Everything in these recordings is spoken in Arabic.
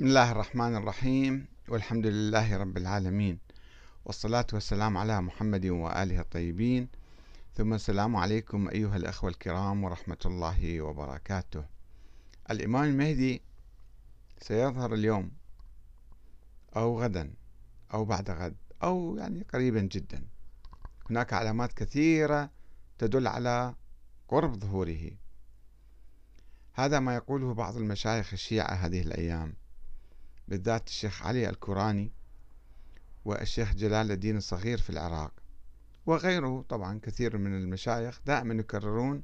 بسم الله الرحمن الرحيم والحمد لله رب العالمين والصلاة والسلام على محمد وآله الطيبين. ثم السلام عليكم أيها الأخوة الكرام ورحمة الله وبركاته. الإمام المهدي سيظهر اليوم أو غدا أو بعد غد أو يعني قريبا جدا. هناك علامات كثيرة تدل على قرب ظهوره. هذا ما يقوله بعض المشايخ الشيعة هذه الأيام. بالذات الشيخ علي الكوراني والشيخ جلال الدين الصغير في العراق وغيره. طبعا كثير من المشايخ دائما يكررون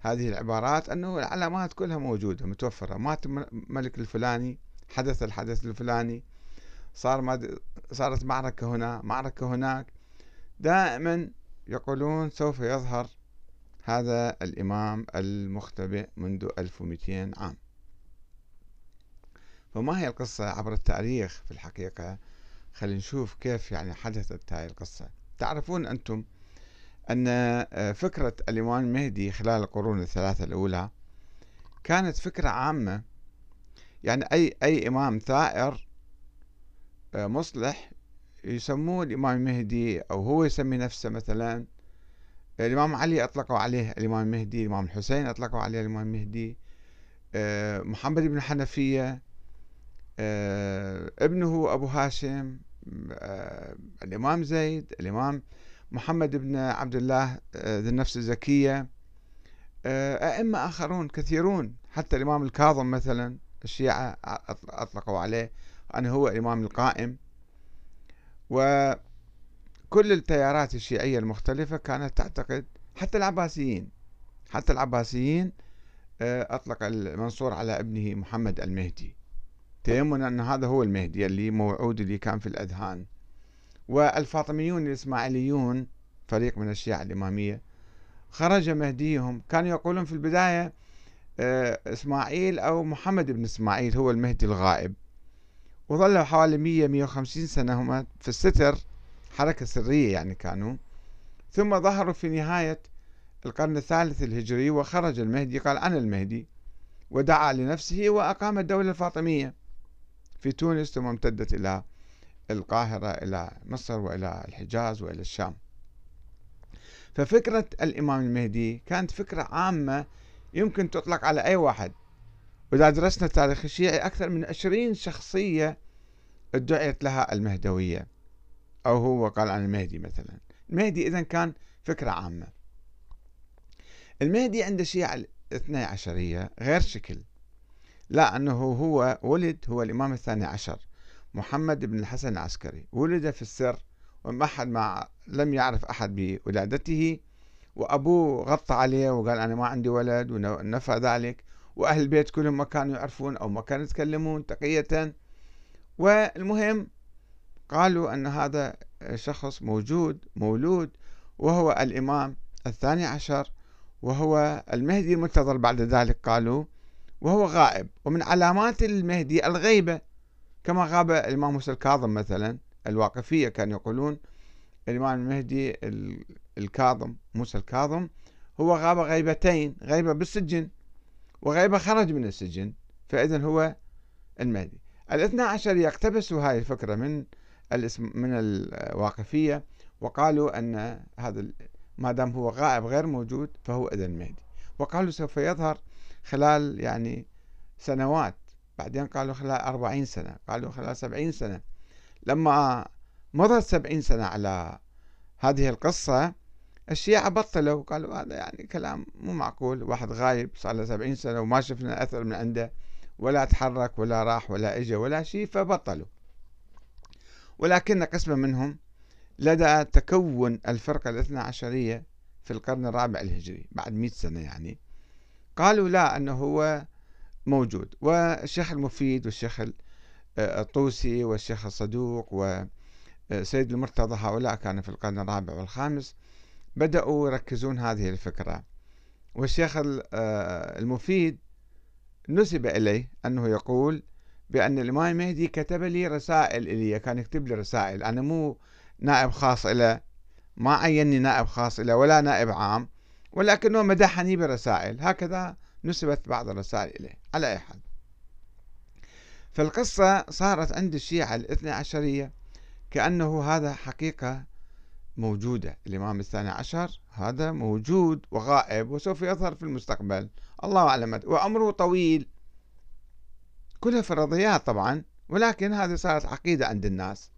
هذه العبارات أنه العلامات كلها موجودة متوفرة. مات الملك الفلاني حدث الحدث الفلاني صار ما صارت معركة هنا معركة هناك. دائما يقولون سوف يظهر هذا الإمام المختبئ منذ 1200 عام. فما هي القصة عبر التاريخ في الحقيقة؟ خلينا نشوف كيف يعني حدثت هذه القصة. تعرفون أنتم أن آه، فكرة الإمام المهدي خلال القرون الثلاثة الأولى كانت فكرة عامة. يعني أي أي إمام ثائر آه، مصلح يسموه الإمام المهدي أو هو يسمي نفسه مثلا. الإمام علي أطلقوا عليه الإمام المهدي الإمام الحسين أطلقوا عليه الإمام المهدي آه، محمد بن حنفية ابنه أبو هاشم آه، الإمام زيد الإمام محمد بن عبد الله ذي النفس الزكية. أئمة آخرون كثيرون حتى الإمام الكاظم مثلا الشيعة أطلقوا عليه أنه هو الإمام القائم. و كل التيارات الشيعية المختلفة كانت تعتقد حتى العباسيين حتى العباسيين آه، أطلق المنصور على ابنه محمد المهدي. تيمنا أن هذا هو المهدي اللي موعود اللي كان في الأذهان. والفاطميون الإسماعيليون فريق من الشيعة الإمامية خرج مهديهم. كانوا يقولون في البداية آه، إسماعيل أو محمد بن إسماعيل هو المهدي الغائب. وظلوا حوالي 100 150 سنة هم في الستر حركة سرية يعني كانوا. ثم ظهروا في نهاية القرن الثالث الهجري وخرج المهدي قال أنا المهدي ودعا لنفسه وأقام الدولة الفاطمية. في تونس ثم امتدت إلى القاهرة إلى مصر وإلى الحجاز وإلى الشام. ففكرة الإمام المهدي كانت فكرة عامة يمكن تطلق على أي واحد. وإذا درسنا التاريخ الشيعي أكثر من عشرين شخصية ادعيت لها المهدوية. أو هو قال عن المهدي مثلا. المهدي إذا كان فكرة عامة. المهدي عند الشيعة الاثنى عشرية غير شكل. لا أنه هو ولد هو الإمام الثاني عشر محمد بن الحسن العسكري. ولد في السر وما أحد ما لم يعرف أحد بولادته وأبوه غطى عليه وقال أنا ما عندي ولد ونفى ذلك. وأهل البيت كلهم ما كانوا يعرفون أو ما كانوا يتكلمون تقية. والمهم قالوا أن هذا شخص موجود مولود وهو الإمام الثاني عشر وهو المهدي المنتظر بعد ذلك قالوا. وهو غائب. ومن علامات المهدي الغيبة كما غاب الإمام موسى الكاظم مثلا الواقفية كانوا يقولون الإمام المهدي الكاظم موسى الكاظم هو غاب غيبتين غيبة بالسجن وغيبة خرج من السجن فإذا هو المهدي. الاثنى عشر يقتبسوا هاي الفكرة من الاسم من الواقفية وقالوا أن هذا ما دام هو غائب غير موجود فهو إذا المهدي وقالوا سوف يظهر خلال يعني سنوات. بعدين قالوا خلال أربعين سنة قالوا خلال سبعين سنة. لما مضت سبعين سنة على هذه القصة الشيعة بطلوا قالوا هذا يعني كلام مو معقول. واحد غايب صار له سبعين سنة وما شفنا أثر من عنده. ولا تحرك ولا راح ولا إجا ولا شيء فبطلوا. ولكن قسما منهم لدى تكون الفرقة الاثنى عشرية في القرن الرابع الهجري بعد مئة سنة يعني. قالوا لا أنه هو موجود. والشيخ المفيد والشيخ الطوسي والشيخ الصدوق وسيد المرتضى هؤلاء كانوا في القرن الرابع والخامس بدأوا يركزون هذه الفكرة. والشيخ المفيد نسب إليه أنه يقول بأن الإمام المهدي كتب لي رسائل إلي كان يكتب لي رسائل. أنا مو نائب خاص إلى ما عيني نائب خاص إلى ولا نائب عام ولكنه مدحني برسائل. هكذا نسبت بعض الرسائل إليه على أي حال. فالقصة صارت عند الشيعة الاثنى عشرية كأنه هذا حقيقة موجودة. الإمام الثاني عشر هذا موجود وغائب وسوف يظهر في المستقبل. الله أعلم وعمره طويل. كلها فرضيات طبعا ولكن هذه صارت عقيدة عند الناس.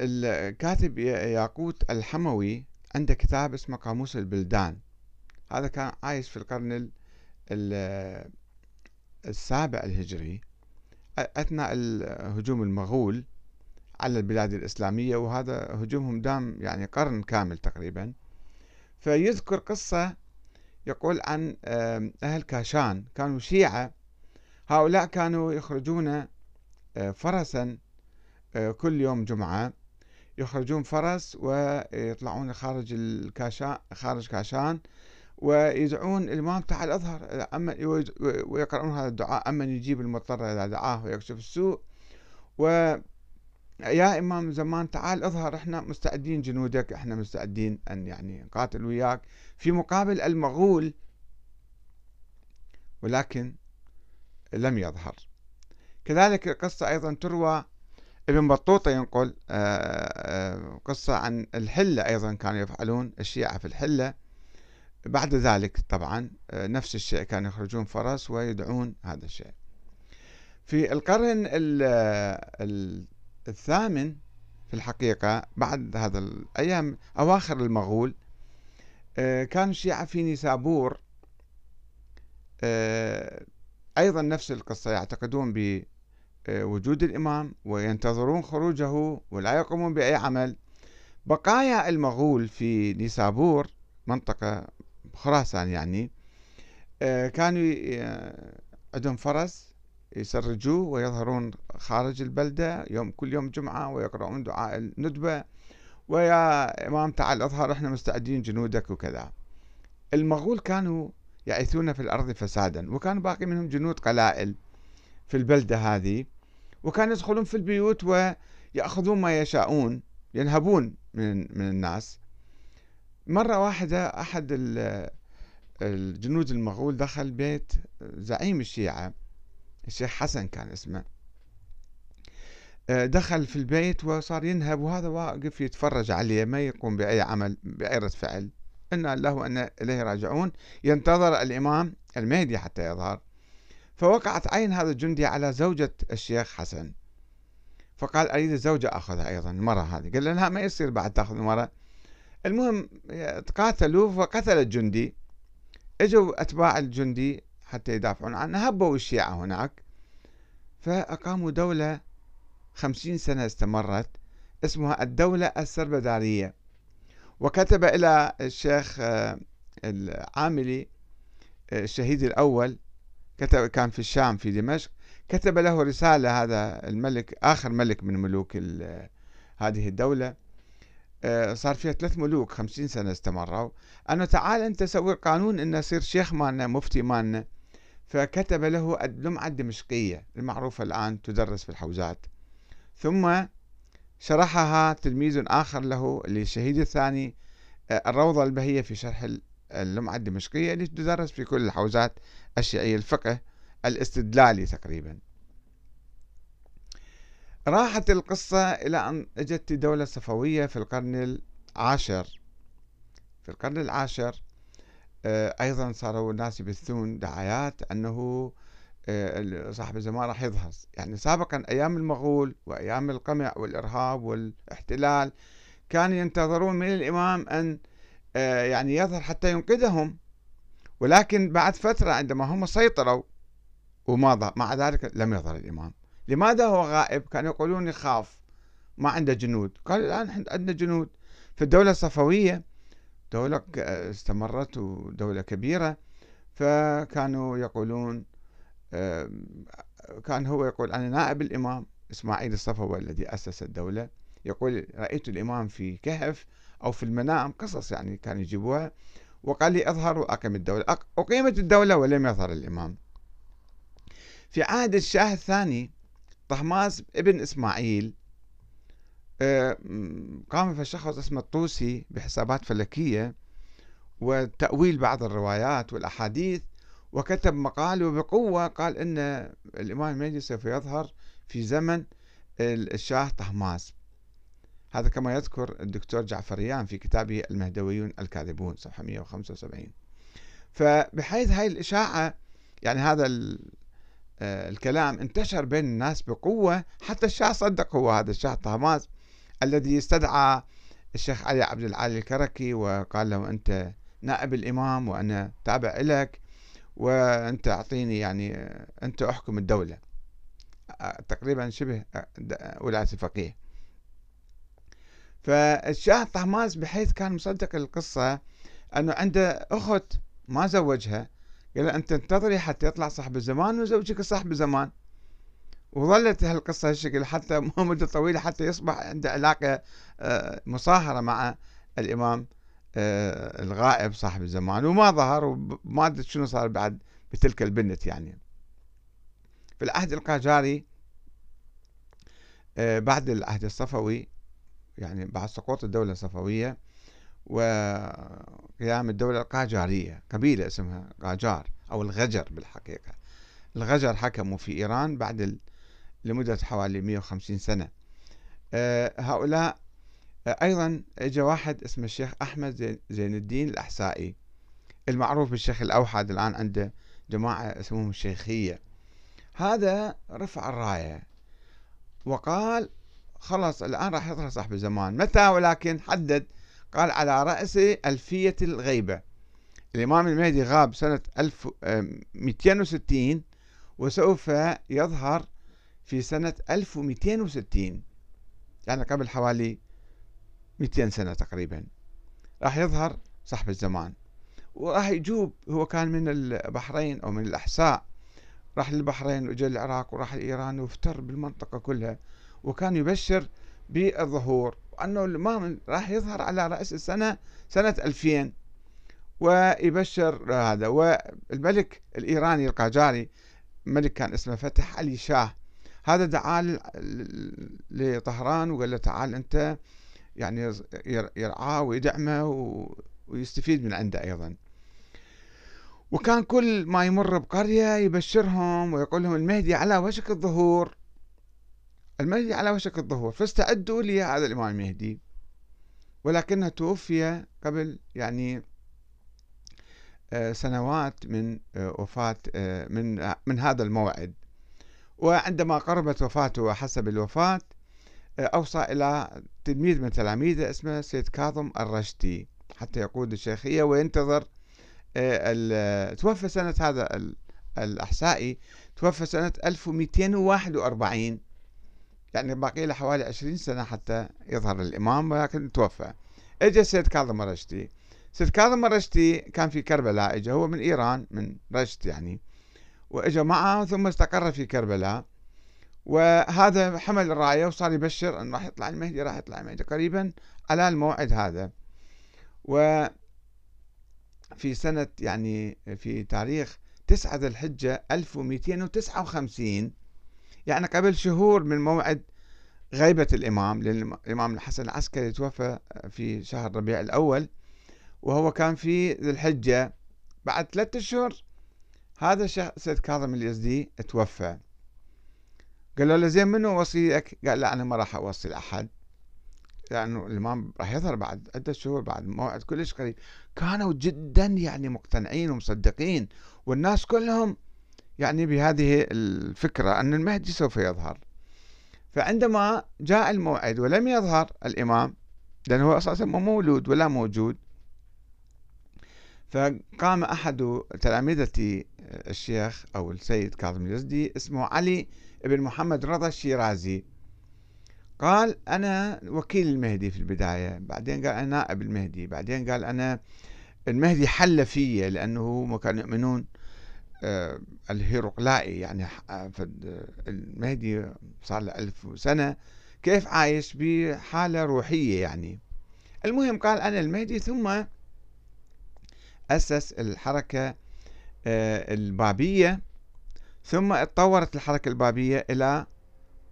الكاتب ياقوت الحموي عنده كتاب اسمه قاموس البلدان. هذا كان عايش في القرن السابع الهجري. أثناء هجوم المغول على البلاد الإسلامية وهذا هجومهم دام يعني قرن كامل تقريبا. فيذكر قصة يقول عن أهل كاشان. كانوا شيعة هؤلاء كانوا يخرجون آه، فرسا آه، كل يوم جمعة. يخرجون فرس ويطلعون خارج الكاشان خارج كاشان ويدعون الإمام تعال أظهر ويقرؤون هذا الدعاء أمن يجيب المضطر إذا دعاه ويكشف السوء. و يا إمام زمان تعال أظهر إحنا مستعدين جنودك إحنا مستعدين أن يعني نقاتل وياك. في مقابل المغول ولكن لم يظهر. كذلك القصة أيضا تروى ابن بطوطة ينقل آه، آه، قصة عن الحلة أيضا كانوا يفعلون الشيعة في الحلة. بعد ذلك طبعا آه، نفس الشيء كانوا يخرجون فرس ويدعون هذا الشيء. في القرن الثامن في الحقيقة بعد هذا الأيام أواخر المغول كانوا الشيعة في نيسابور أيضا نفس القصة يعتقدون بوجود الإمام وينتظرون خروجه ولا يقومون بأي عمل. بقايا المغول في نيسابور منطقة خراسان يعني آه، كانوا عندهم فرس يسرجوه ويظهرون خارج البلدة يوم كل يوم جمعة ويقرؤون دعاء الندبة. ويا إمام تعال أظهر إحنا مستعدين جنودك وكذا. المغول كانوا يعيثون في الأرض فسادا وكان باقي منهم جنود قلائل في البلدة هذه وكانوا يدخلون في البيوت ويأخذون ما يشاءون ينهبون من, من الناس. مرة واحدة أحد الجنود المغول دخل بيت زعيم الشيعة الشيخ حسن كان اسمه. دخل في البيت وصار ينهب وهذا واقف يتفرج عليه ما يقوم بأي عمل بأي رد فعل. إنا الله وإنا إليه راجعون. ينتظر الإمام المهدي حتى يظهر. فوقعت عين هذا الجندي على زوجة الشيخ حسن. فقال أريد الزوجة أخذها أيضا. المرأة هذه. قال لا ما يصير بعد تأخذ المرأة المهم تقاتلوا فقتل الجندي. إجوا أتباع الجندي حتى يدافعون عنه. هبوا الشيعة هناك. فأقاموا دولة خمسين سنة استمرت اسمها الدولة السربدارية. وكتب إلى الشيخ آه، العاملي آه، الشهيد الأول كتب كان في الشام في دمشق كتب له رسالة هذا الملك آخر ملك من ملوك هذه الدولة آه، صار فيها ثلاث ملوك خمسين سنة استمروا. أنه تعال أنت سوي قانون أنه يصير شيخ مالنا مفتي مالنا. فكتب له اللمعة الدمشقية المعروفة الآن تدرس في الحوزات. ثم شرحها تلميذ آخر له للشهيد الثاني آه، الروضة البهية في شرح اللمعة الدمشقية اللي تدرس في كل الحوزات الشيعية الفقه الاستدلالي تقريبا. راحت القصة إلى أن أجت الدولة الصفوية في القرن العاشر. في القرن العاشر آه، أيضا صاروا الناس يبثون دعايات أنه صاحب الزمان راح يظهر. يعني سابقا أيام المغول وأيام القمع والإرهاب والاحتلال كانوا ينتظرون من الإمام أن آه، يعني يظهر حتى ينقذهم. ولكن بعد فترة عندما هم سيطروا وما مع ذلك لم يظهر الإمام. لماذا هو غائب؟ كانوا يقولون يخاف ما عنده جنود. قال الآن عندنا جنود. في الدولة الصفوية دولة استمرت ودولة كبيرة فكانوا يقولون كان هو يقول أنا نائب الإمام إسماعيل الصفوي الذي أسس الدولة. يقول رأيت الإمام في كهف أو في المنام. قصص يعني كانوا يجيبوها. وقال لي أظهر وأقم الدولة. أقيمت الدولة ولم يظهر الإمام. في عهد الشاه الثاني طهماس ابن إسماعيل قام في شخص اسمه الطوسي بحسابات فلكية وتأويل بعض الروايات والأحاديث وكتب مقال وبقوة قال أن الإمام المهدي سوف يظهر في زمن الشاه طهماس. هذا كما يذكر الدكتور جعفريان في كتابه المهدويون الكاذبون صفحة 175 فبحيث هاي الإشاعة يعني هذا آه، الكلام انتشر بين الناس بقوة حتى الشاه صدق هو هذا الشاه طهماس الذي استدعى الشيخ علي عبد العالي الكركي وقال له أنت نائب الإمام وأنا تابع لك. وأنت أعطيني يعني أنت أحكم الدولة. تقريبا شبه ولاية الفقيه. فالشاه طهماس بحيث كان مصدق القصة أنه عنده أخت ما زوجها قال أنت انتظري حتى يطلع صاحب الزمان وزوجك صاحب الزمان. وظلت هالقصة هالشكل حتى مدة طويلة حتى يصبح عنده علاقة مصاهرة مع الإمام. الغائب صاحب الزمان. وما ظهر وما أدري شنو صار بعد بتلك البنت يعني. في العهد القاجاري آه، بعد العهد الصفوي يعني بعد سقوط الدولة الصفوية وقيام الدولة القاجارية قبيلة اسمها قاجار أو الغجر بالحقيقة. الغجر حكموا في إيران بعد لمدة حوالي 150 سنة. آه، هؤلاء آه، أيضا اجى واحد اسمه الشيخ أحمد زين الدين الأحسائي المعروف بالشيخ الأوحد الآن عنده جماعة اسمهم الشيخية. هذا رفع الراية وقال خلاص الآن راح يظهر صاحب الزمان. متى؟ ولكن حدد قال على رأس ألفية الغيبة. الإمام المهدي غاب سنة 1260 وسوف يظهر في سنة 1260 يعني قبل حوالي 200 سنة تقريبا. راح يظهر صاحب الزمان. وراح يجوب هو كان من البحرين أو من الأحساء. راح للبحرين وجا العراق وراح لإيران وافتر بالمنطقة كلها. وكان يبشر بالظهور. وأنه الإمام راح يظهر على رأس السنة سنة 2000 ويبشر هذا. والملك الإيراني القاجاري ملك كان اسمه فتح علي شاه. هذا دعا لطهران وقال له تعال أنت يعني يرعاه ويدعمه ويستفيد من عنده أيضا. وكان كل ما يمر بقرية يبشرهم ويقول لهم المهدي على وشك الظهور. المهدي على وشك الظهور. فاستعدوا لي هذا الإمام المهدي. ولكنه توفي قبل يعني آه، سنوات من آه، وفاة آه، من من هذا الموعد. وعندما قربت وفاته وحسب الوفاة أوصى إلى تلميذ من تلاميذه اسمه سيد كاظم الرشدي حتى يقود الشيخية وينتظر توفى سنة هذا الأحسائي توفى سنة 1241 يعني باقي له حوالي 20 سنة حتى يظهر الإمام ولكن توفى. اجى سيد كاظم الرشدي. سيد كاظم الرشدي كان في كربلاء اجى هو من إيران من رشد يعني واجى معه ثم استقر في كربلاء. وهذا حمل الراية وصار يبشر أن راح يطلع المهدي راح يطلع المهدي. قريبا على الموعد هذا. و في سنة يعني في تاريخ تسعة ذي الحجة 1259 يعني قبل شهور من موعد غيبة الإمام لأن الإمام الحسن العسكري توفى في شهر ربيع الأول وهو كان في ذي الحجة. بعد ثلاثة أشهر هذا الشيخ سيد كاظم اليزدي توفى. قالوا له زين منو وصيك؟ قال لا أنا ما راح أوصي لأحد. لأنه يعني الإمام راح يظهر بعد عدة شهور بعد موعد كلش قريب. كانوا جدا يعني مقتنعين ومصدقين والناس كلهم يعني بهذه الفكرة أن المهدي سوف يظهر. فعندما جاء الموعد ولم يظهر الإمام لأنه هو أساسا مو مولود ولا موجود فقام أحد تلامذة الشيخ أو السيد كاظم اليزدي اسمه علي بن محمد رضا الشيرازي قال أنا وكيل المهدي في البداية بعدين قال أنا نائب المهدي بعدين قال أنا المهدي حل في لأنه هم كانوا يؤمنون آه، الهيروقلائي يعني آه، المهدي صار له ألف سنة كيف عايش؟ بحالة روحية يعني. المهم قال أنا المهدي ثم أسس الحركة آه، البابية. ثم اتطورت الحركة البابية إلى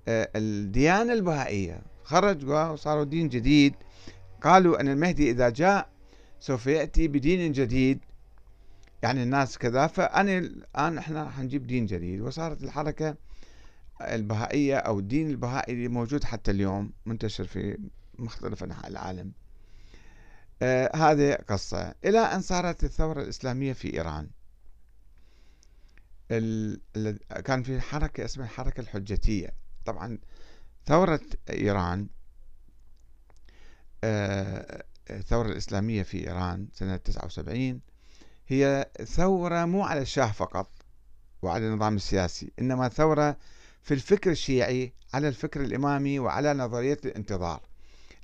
الديانة البهائية. خرج وصاروا دين جديد. قالوا أن المهدي إذا جاء سوف يأتي بدين جديد. يعني الناس كذا. فأنا الآن إحنا حنجيب دين جديد. وصارت الحركة البهائية أو الدين البهائي اللي موجود حتى اليوم منتشر في مختلف أنحاء العالم. آه هذه قصة. إلى أن صارت الثورة الإسلامية في إيران. كان في حركة اسمها الحركة الحجتية. طبعا ثورة إيران آه الثورة الإسلامية في إيران سنة 79 هي ثورة مو على الشاه فقط وعلى النظام السياسي إنما ثورة في الفكر الشيعي على الفكر الإمامي وعلى نظرية الانتظار.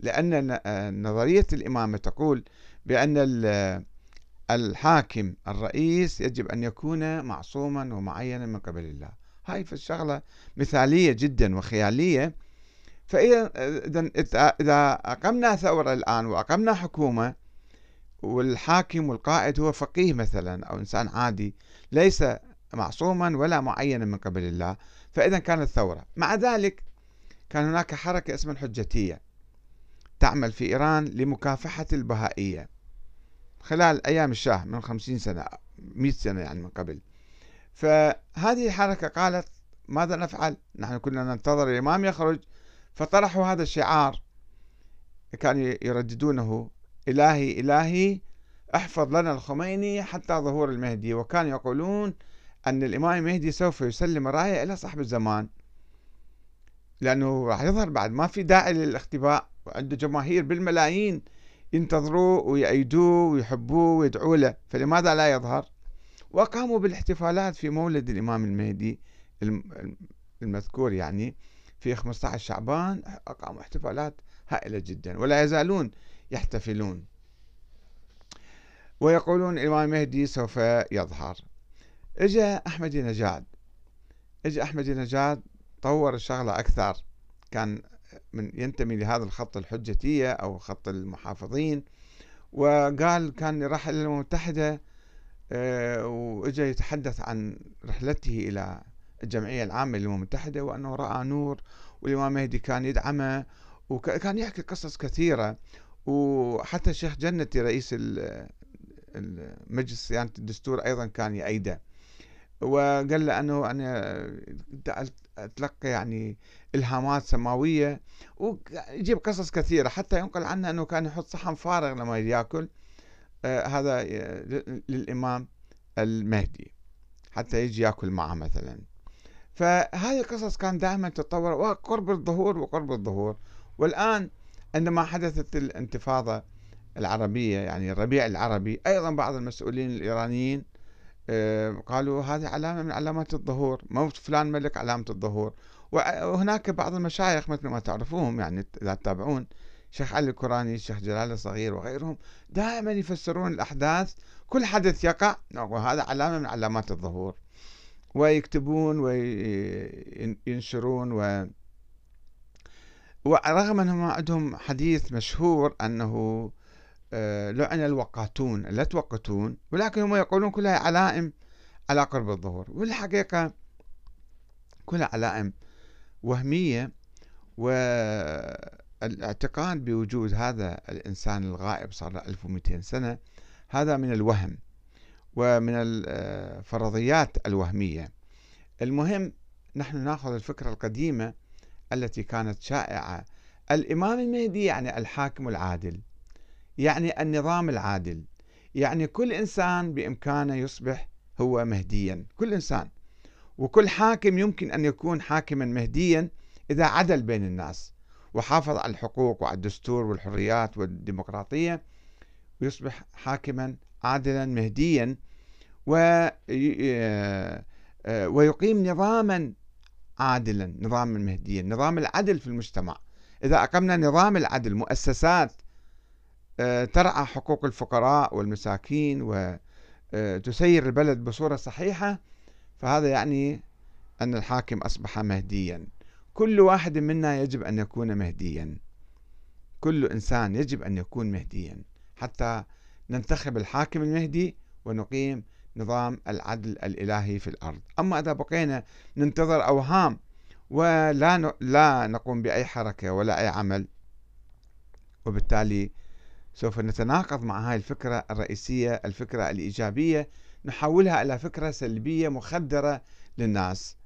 لأن نظرية الإمامة تقول بأن الحاكم الرئيس يجب أن يكون معصوما ومعينا من قبل الله. هاي في الشغلة مثالية جدا وخيالية. فإذا إذا أقمنا ثورة الآن وأقمنا حكومة والحاكم والقائد هو فقيه مثلا أو إنسان عادي ليس معصوما ولا معينا من قبل الله فإذا كانت ثورة. مع ذلك كان هناك حركة اسمها الحجتية تعمل في إيران لمكافحة البهائية. خلال أيام الشاه من خمسين سنة مئة سنة يعني من قبل. فهذه الحركة قالت ماذا نفعل؟ نحن كنا ننتظر الإمام يخرج. فطرحوا هذا الشعار. كانوا يرددونه إلهي إلهي احفظ لنا الخميني حتى ظهور المهدي. وكانوا يقولون أن الإمام المهدي سوف يسلم الراية إلى صاحب الزمان. لأنه راح يظهر بعد ما في داعي للاختباء وعنده جماهير بالملايين. ينتظروه ويأيدوه ويحبوه ويدعوا له. فلماذا لا يظهر؟ وقاموا بالاحتفالات في مولد الإمام المهدي المذكور يعني في 15 شعبان. أقاموا احتفالات هائلة جدا ولا يزالون يحتفلون. ويقولون الإمام المهدي سوف يظهر. إجا أحمد نجاد. إجا أحمد نجاد طور الشغلة أكثر. كان من ينتمي لهذا الخط الحجتية أو خط المحافظين. وقال كان راح إلى الأمم المتحدة آه، وإجا يتحدث عن رحلته إلى الجمعية العامة للأمم المتحدة وأنه رأى نور والإمام مهدي كان يدعمه وكان يحكي قصص كثيرة. وحتى الشيخ جنتي رئيس المجلس صيانة الدستور أيضا كان يأيده. وقال له أنه أنا أتلقى يعني إلهامات سماوية ويجيب قصص كثيرة حتى ينقل عنه أنه كان يحط صحن فارغ لما يأكل آه هذا للإمام المهدي حتى يجي يأكل معه مثلا. فهذه القصص كان دائما تتطور وقرب الظهور وقرب الظهور. والآن عندما حدثت الانتفاضة العربية يعني الربيع العربي أيضا بعض المسؤولين الإيرانيين آه، قالوا هذه علامة من علامات الظهور موت فلان ملك علامة الظهور. وهناك بعض المشايخ مثل ما تعرفوهم يعني إذا تتابعون شيخ علي الكوراني الشيخ جلال الصغير وغيرهم دائما يفسرون الأحداث كل حدث يقع وهذا علامة من علامات الظهور. ويكتبون وينشرون و ورغم أنهم عندهم حديث مشهور أنه آه، لعن الوقاتون لا توقتون ولكن هم يقولون كلها علائم على قرب الظهور. والحقيقة كلها علائم. وهمية والاعتقاد بوجود هذا الإنسان الغائب صار له 1200 سنة هذا من الوهم ومن الفرضيات الوهمية. المهم نحن ناخذ الفكرة القديمة التي كانت شائعة. الإمام المهدي يعني الحاكم العادل يعني النظام العادل يعني كل إنسان بإمكانه يصبح هو مهديا كل إنسان. وكل حاكم يمكن أن يكون حاكما مهديا إذا عدل بين الناس وحافظ على الحقوق وعلى الدستور والحريات والديمقراطية ويصبح حاكما عادلا مهديا ويقيم نظاما عادلا نظاما مهديا نظام العدل في المجتمع. إذا أقمنا نظام العدل مؤسسات آه، ترعى حقوق الفقراء والمساكين وتسير البلد بصورة صحيحة فهذا يعني أن الحاكم أصبح مهديا. كل واحد منا يجب أن يكون مهديا. كل إنسان يجب أن يكون مهديا. حتى ننتخب الحاكم المهدي ونقيم نظام العدل الإلهي في الأرض. أما إذا بقينا ننتظر أوهام ولا لا نقوم بأي حركة ولا أي عمل وبالتالي سوف نتناقض مع هاي الفكرة الرئيسية الفكرة الإيجابية نحولها إلى فكرة سلبية مخدرة للناس.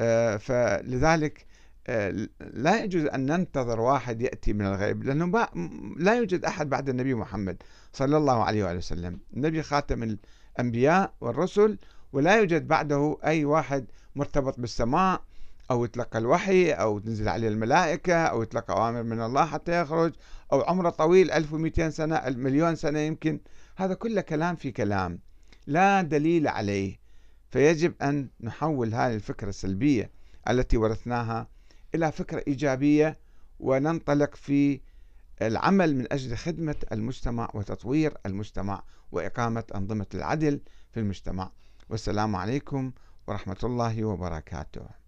آه، فلذلك آه، لا يجوز أن ننتظر واحد يأتي من الغيب لأنه لا يوجد أحد بعد النبي محمد صلى الله عليه وآله وسلم. النبي خاتم الأنبياء والرسل ولا يوجد بعده أي واحد مرتبط بالسماء أو يتلقى الوحي أو تنزل عليه الملائكة أو يتلقى أوامر من الله حتى يخرج أو عمره طويل 1200 سنة مليون سنة يمكن. هذا كله كلام في كلام. لا دليل عليه. فيجب أن نحول هذه الفكرة السلبية التي ورثناها إلى فكرة إيجابية وننطلق في العمل من أجل خدمة المجتمع وتطوير المجتمع وإقامة أنظمة العدل في المجتمع. والسلام عليكم ورحمة الله وبركاته.